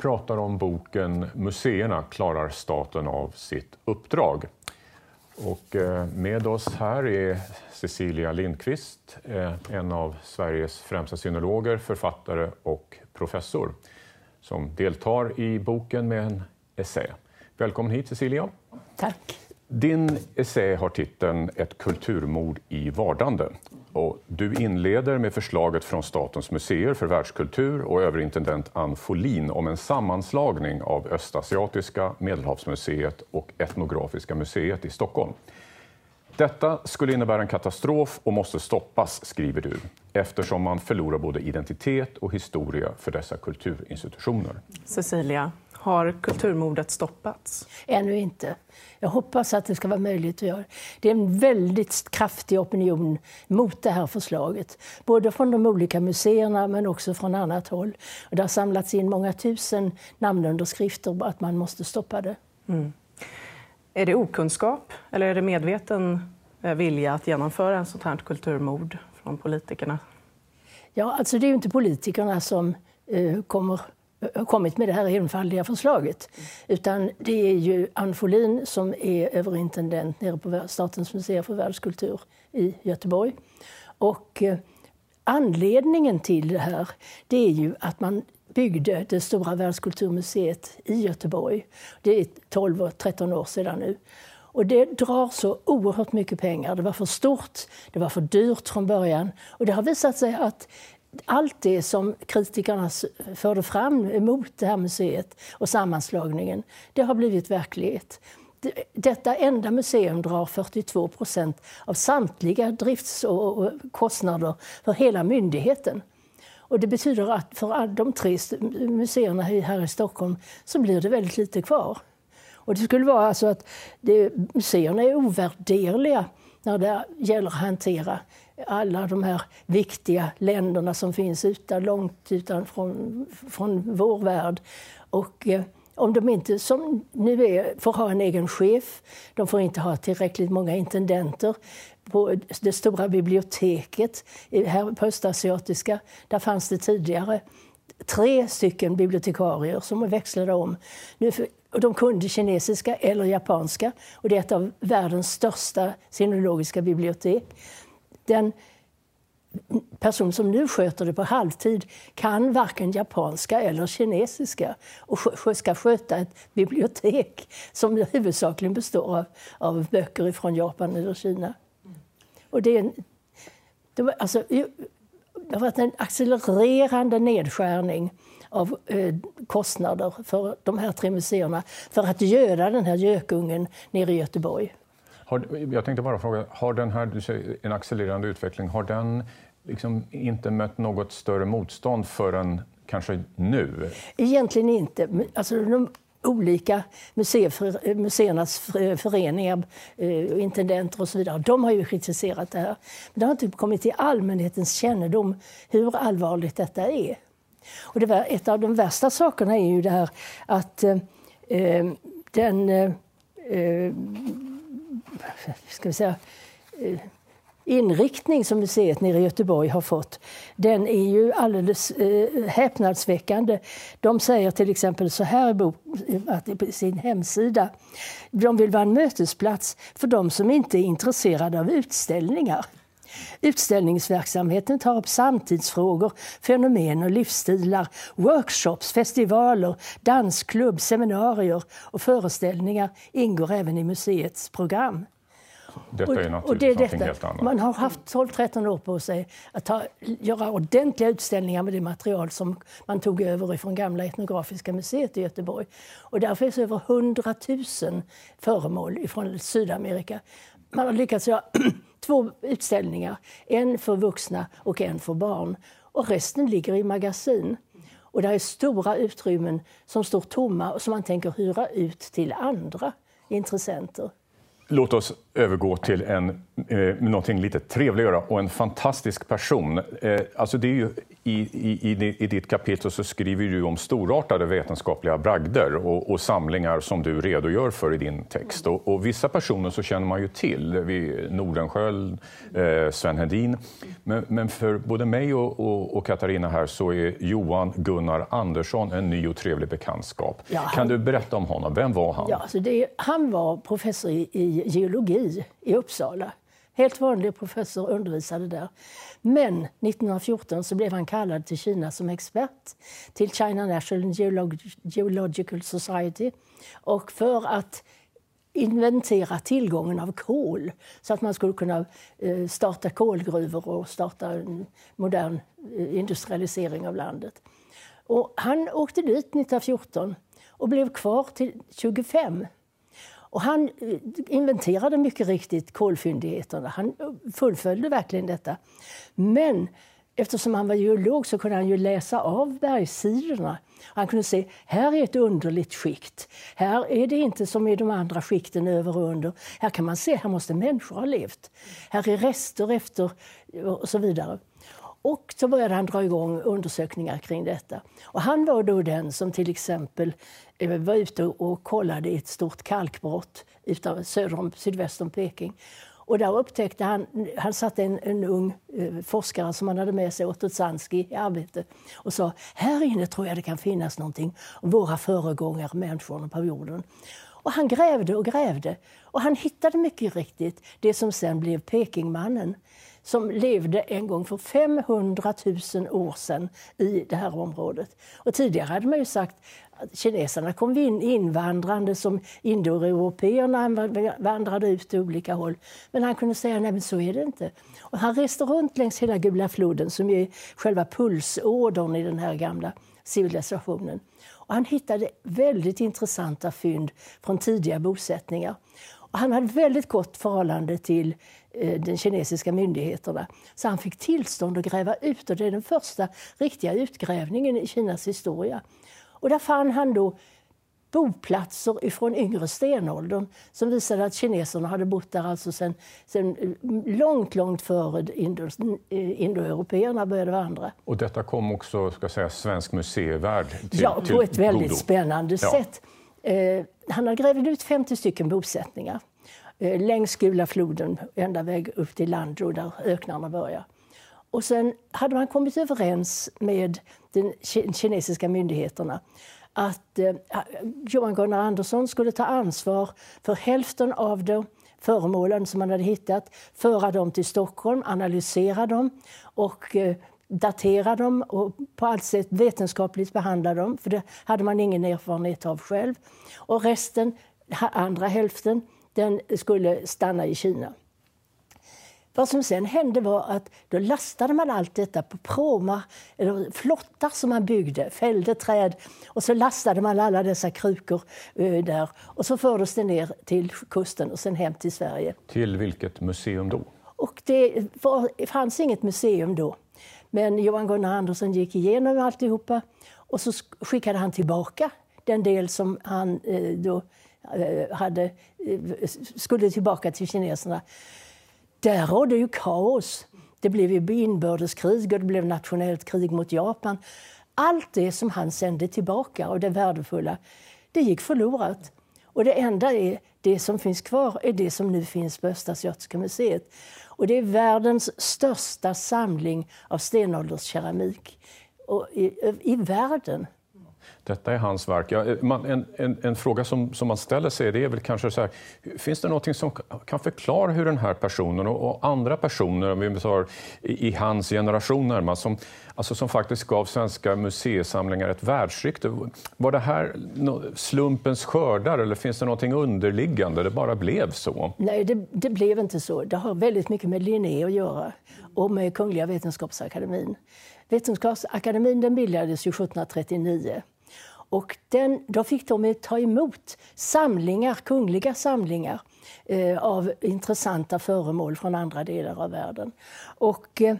Pratar om boken Museerna klarar staten av sitt uppdrag. Och eh, med oss här är Cecilia Lindqvist, eh, en av Sveriges främsta synologer, författare och professor som deltar i boken med en essä. Välkommen hit Cecilia. Tack. Din essä har titeln Ett kulturmord i vardande. Och du inleder med förslaget från Statens museer för världskultur och överintendent Ann Folin om en sammanslagning av Östasiatiska, Medelhavsmuseet och Etnografiska museet i Stockholm. Detta skulle innebära en katastrof och måste stoppas, skriver du, eftersom man förlorar både identitet och historia för dessa kulturinstitutioner. Cecilia, har kulturmordet stoppats? Ännu inte. Jag hoppas att det ska vara möjligt att göra. Det är en väldigt kraftig opinion mot det här förslaget. Både från de olika museerna men också från annat håll. Och det har samlats in många tusen namnunderskrifter på att man måste stoppa det. Mm. Är det okunskap eller är det medveten eh, vilja att genomföra en sånt här kulturmord från politikerna? Ja, alltså det är ju inte politikerna som eh, kommer kommit med det här enfaldiga förslaget. Utan det är ju Ann Folin som är överintendent nere på Statens museer för världskultur i Göteborg. Och eh, anledningen till det här det är ju att man byggde det stora världskulturmuseet i Göteborg. Det är 12 13 år sedan nu. Och det drar så oerhört mycket pengar. Det var för stort, det var för dyrt från början. Och det har visat sig att allt det som kritikerna förde fram emot det här museet och sammanslagningen, det har blivit verklighet. Detta enda museum drar 42 procent av samtliga driftskostnader för hela myndigheten. Och det betyder att för de tre museerna här i Stockholm så blir det väldigt lite kvar. Och det skulle vara alltså att det, museerna är ovärderliga när det gäller att hantera alla de här viktiga länderna som finns utan, långt utanför från vår värld. Och, eh, om de inte, som nu är, får ha en egen chef, de får inte ha tillräckligt många intendenter. På det stora biblioteket här på Östasiatiska, där fanns det tidigare tre stycken bibliotekarier som växlade om. Nu, och de kunde kinesiska eller japanska. Och det är ett av världens största sinologiska bibliotek den person som nu sköter det på halvtid kan varken japanska eller kinesiska och ska sköta ett bibliotek som huvudsakligen består av, av böcker från Japan eller Kina. Och det, är, det, alltså, det har varit en accelererande nedskärning av eh, kostnader för de här tre museerna för att göda den här gökungen nere i Göteborg. Har, jag tänkte bara fråga, har den här du säger, en accelererande utveckling, har den liksom inte mött något större motstånd förrän kanske nu? Egentligen inte. Alltså, de olika museer, museernas föreningar, eh, intendenter och så vidare, de har ju kritiserat det här. Men det har inte kommit till allmänhetens kännedom hur allvarligt detta är. Och det var, ett av de värsta sakerna är ju det här att eh, eh den eh, eh ska vi säga, eh, inriktning som museet nere i Göteborg har fått, den är ju alldeles eh, häpnadsväckande. De säger till exempel så här på sin hemsida. De vill vara en mötesplats för de som inte är intresserade av utställningar. Utställningsverksamheten tar upp samtidsfrågor, fenomen och livsstilar, workshops, festivaler, dansklubb, seminarier och föreställningar ingår även i museets program. Detta är naturligtvis och det är detta. helt annat. Man har haft 12-13 år på sig att ta, göra ordentliga utställningar med det material som man tog över från gamla etnografiska museet i Göteborg. Och där finns över 100 000 föremål från Sydamerika. Man har lyckats göra två utställningar, en för vuxna och en för barn. Och resten ligger i magasin. Och det är stora utrymmen som står tomma och som man tänker hyra ut till andra intressenter. Låt oss övergå till en, eh, någonting lite trevligare och en fantastisk person. Eh, alltså det är ju, i, i, I ditt kapitel så skriver du om storartade vetenskapliga bragder och, och samlingar som du redogör för i din text. Och, och, vissa personer så känner man ju till, vid Nordenskiöld, eh, Sven Hedin. Men, men, för både mig och, och, och, Katarina här så är Johan Gunnar Andersson en ny och trevlig bekantskap. Ja, han, kan du berätta om honom? Vem var han? Ja, alltså det, han var professor i, i geologi i Uppsala. Helt vanlig professor, undervisade där. Men 1914 så blev han kallad till Kina som expert till China National Geolog Geological Society och för att inventera tillgången av kol så att man skulle kunna eh, starta kolgruvor och starta en modern eh, industrialisering av landet. Och han åkte dit 1914 och blev kvar till 25 och han eh, inventerade mycket riktigt kolfyndigheterna. Han eh, fullföljde verkligen detta. Men eftersom han var geolog så kunde han ju läsa av bergssidorna. Han kunde se här är ett underligt skikt. Här är det inte som i de andra skikten över och under. Här kan man se här måste människor ha levt. Här är rester efter eh, och så vidare. Och så började han dra igång undersökningar kring detta. Och han var då den som till exempel eh, var ute och kollade i ett stort kalkbrott söder om, sydväst om Peking. Och där upptäckte han, han satte en, en ung eh, forskare som han hade med sig, Otto Zanski, i arbete och sa här inne tror jag det kan finnas någonting om våra föregångare, människorna på jorden. Och han grävde och grävde och han hittade mycket riktigt det som sen blev Pekingmannen som levde en gång för 500 000 år sedan i det här området. Och tidigare hade man ju sagt att kineserna kom in invandrande som indoeuropeerna vandrade ut till olika håll. Men han kunde säga nej men så är det inte. Och han reste runt längs hela Gula floden som är själva pulsådern i den här gamla civilisationen. Och han hittade väldigt intressanta fynd från tidiga bosättningar. Och han hade väldigt gott förhållande till de kinesiska myndigheterna. Så han fick tillstånd att gräva ut och det är den första riktiga utgrävningen i Kinas historia. Och där fann han då boplatser från yngre stenåldern som visade att kineserna hade bott där alltså sen, sen eh, långt, långt före indo, eh, indoeuropeerna började vandra. Och detta kom också ska säga, svensk museivärld till Ja, på ett väldigt godo. spännande ja. sätt. Eh, han har grävt ut 50 stycken bosättningar eh, Eh, längs Gula floden ända väg upp till Landro där öknarna börjar. Och sen hade man kommit överens med de kinesiska myndigheterna att eh, Johan Gunnar Andersson skulle ta ansvar för hälften av de föremålen som man hade hittat, föra dem till Stockholm, analysera dem och eh, datera dem och på allt sätt vetenskapligt behandla dem, för det hade man ingen erfarenhet av själv. Och resten, andra hälften, den skulle stanna i Kina. Vad som sen hände var att då lastade man allt detta på pråmar, eller flottar som man byggde, fällde träd och så lastade man alla dessa krukor uh, där och så fördes det ner till kusten och sen hem till Sverige. Till vilket museum då? Och det var, fanns inget museum då. Men Johan Gunnar Andersson gick igenom alltihopa och så skickade han tillbaka den del som han eh, då eh, Eh, hade, eh, skulle tillbaka till kineserna. Där rådde ju kaos. Det blev ju inbördeskrig och det blev nationellt krig mot Japan. Allt det som han sände tillbaka och det värdefulla, det gick förlorat. Och det enda är, det som finns kvar är det som nu finns på Östasiatiska museet. Och det är världens största samling av stenålderskeramik i, i världen. Detta är hans verk. Ja, man, en, en, en, fråga som, som man ställer sig det är väl kanske så här, finns det något som kan förklara hur den här personen och, och andra personer, om vi tar i, i, hans generation närmast, som, alltså som faktiskt gav svenska museisamlingar ett världsrykte. Var det här slumpens skördar eller finns det något underliggande? Det bara blev så? Nej, det, det blev inte så. Det har väldigt mycket med Linné att göra och med Kungliga vetenskapsakademien. Vetenskapsakademien den bildades 1739 och den, då fick de ta emot samlingar, kungliga samlingar eh, av intressanta föremål från andra delar av världen. Och, eh,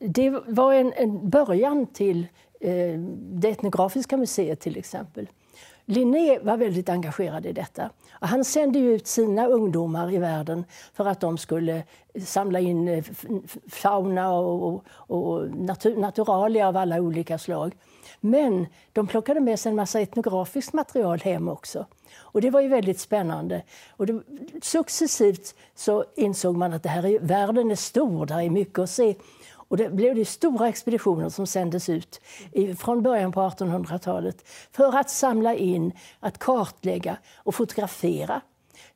det var en, en början till eh, det etnografiska museet till exempel. Linné var väldigt engagerad i detta. Och han sände ut sina ungdomar i världen för att de skulle samla in eh, fauna och, och, och natur, naturalia av alla olika slag. Men de plockade med sig en massa etnografiskt material hem också. Och det var ju väldigt spännande. Och det, successivt så insåg man att det här är, världen är stor, där är mycket att se. Och det blev det stora expeditioner som sändes ut från början på 1800-talet för att samla in, att kartlägga och fotografera.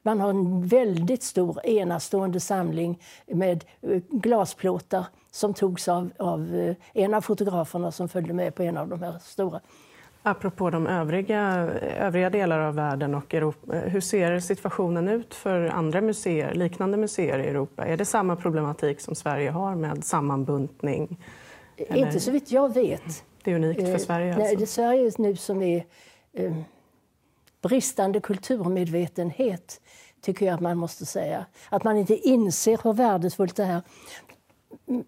Man har en väldigt stor enastående samling med eh, glasplåtar som togs av, av eh, en av fotograferna som följde med på en av de här stora. Apropå de övriga, övriga delar av världen och Europa, hur ser situationen ut för andra museer, liknande museer i Europa? Är det samma problematik som Sverige har med sammanbuntning? Eller? Inte så vitt jag vet. Det är unikt för eh, Sverige? Alltså. Nej, det är Sverige nu som är eh, bristande kulturmedvetenhet, tycker jag att man måste säga. Att man inte inser hur värdefullt det är.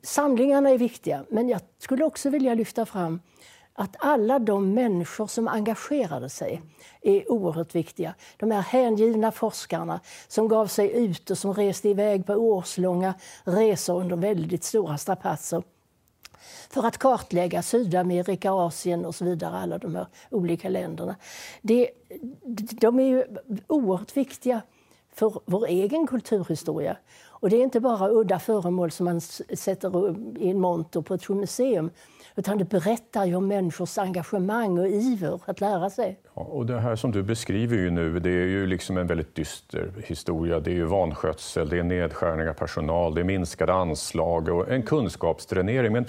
Samlingarna är viktiga, men jag skulle också vilja lyfta fram att alla de människor som engagerade sig är oerhört viktiga. De här hängivna forskarna som gav sig ut och som reste iväg på årslånga resor under väldigt stora strapatser för att kartlägga Sydamerika, Asien och så vidare, alla de här olika länderna. Det, de är ju oerhört viktiga för vår egen kulturhistoria. Och det är inte bara udda föremål som man sätter i en monter på ett museum utan det berättar ju om människors engagemang och iver att lära sig. Ja, och det här som du beskriver ju nu, det är ju liksom en väldigt dyster historia. Det är ju vanskötsel, det är nedskärning av personal, det är minskade anslag och en kunskapsdränering. Men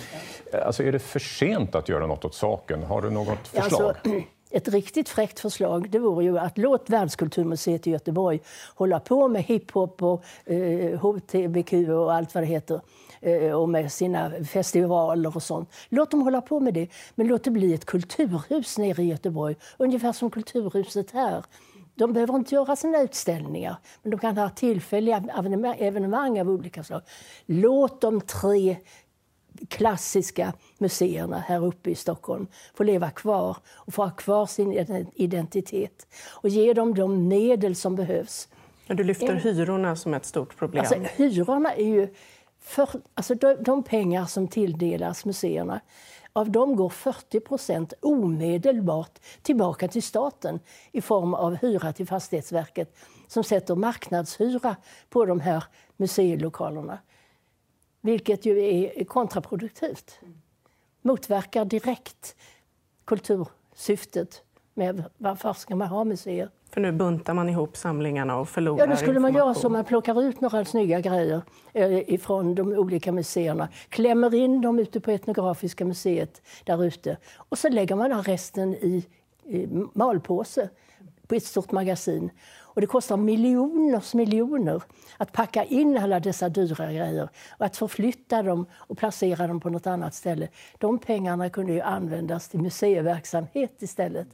alltså, är det för sent att göra något åt saken? Har du något förslag? Alltså, ett riktigt fräckt förslag det vore ju att låt Världskulturmuseet i Göteborg hålla på med hiphop och eh, HTBQ och allt vad det heter Eh, och med sina festivaler och sånt. Låt dem hålla på med det, men låt det bli ett kulturhus nere i Göteborg, ungefär som Kulturhuset här. De behöver inte göra sina utställningar, men de kan ha tillfälliga evenemang av olika slag. Låt de tre klassiska museerna här uppe i Stockholm få leva kvar och få ha kvar sin identitet och ge dem de medel som behövs. Du lyfter hyrorna som ett stort problem. Alltså, hyrorna är ju för, alltså de, de pengar som tilldelas museerna av dem går 40 procent omedelbart tillbaka till staten i form av hyra till Fastighetsverket som sätter marknadshyra på de här museilokalerna. Vilket ju är kontraproduktivt. Motverkar direkt kultursyftet med varför ska man ha museer. För nu buntar man ihop samlingarna och förlorar Ja, då skulle man göra så. Man plockar ut några snygga grejer eh, ifrån de olika museerna, klämmer in dem ute på Etnografiska museet där ute och så lägger man resten i, i malpåse på ett stort magasin. Och det kostar miljoners miljoner att packa in alla dessa dyra grejer och att förflytta dem och placera dem på något annat ställe. De pengarna kunde ju användas till museiverksamhet istället.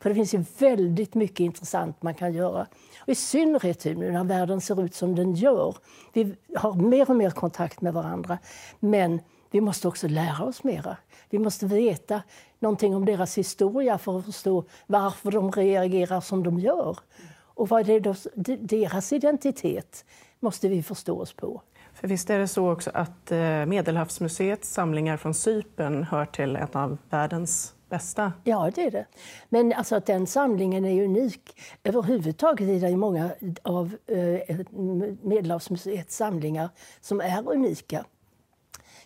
För det finns ju väldigt mycket intressant man kan göra. Och I synnerhet nu när världen ser ut som den gör. Vi har mer och mer kontakt med varandra. Men vi måste också lära oss mera. Vi måste veta någonting om deras historia för att förstå varför de reagerar som de gör. Och vad är det deras identitet måste vi förstå oss på. För visst är det så också att eh, Medelhavsmuseets samlingar från Cypern hör till en av världens bästa. Ja, det är det. Men alltså att den samlingen är unik. Överhuvudtaget är det många av eh, Medelhavsmuseets samlingar som är unika.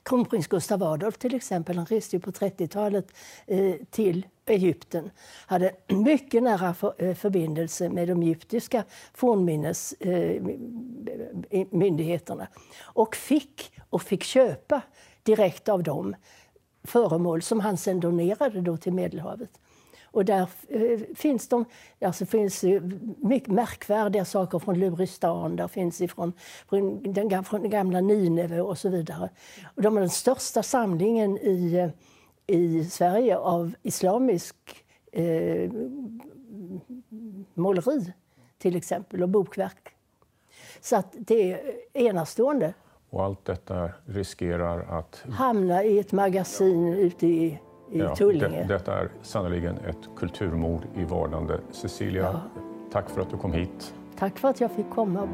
Kronprins Gustav Adolf till exempel, han reste på 30-talet eh, till Egypten. hade mycket nära för, eh, förbindelse med de egyptiska fornminnesmyndigheterna. Eh, och fick, och fick köpa direkt av dem föremål som han sen donerade då till Medelhavet. Och där eh, finns de, alltså finns mycket märkvärdiga saker från Luristan, där finns ifrån från den, från gamla Nineve och så vidare. Och de är den största samlingen i, eh, i Sverige av islamisk eh, måleri till exempel och bokverk. Så att det är enastående. Och allt detta riskerar att... Hamna i ett magasin ute i i ja, Tullinge. Det, detta är sannerligen ett kulturmord i vardande. Cecilia, ja. tack för att du kom hit. Tack för att jag fick komma.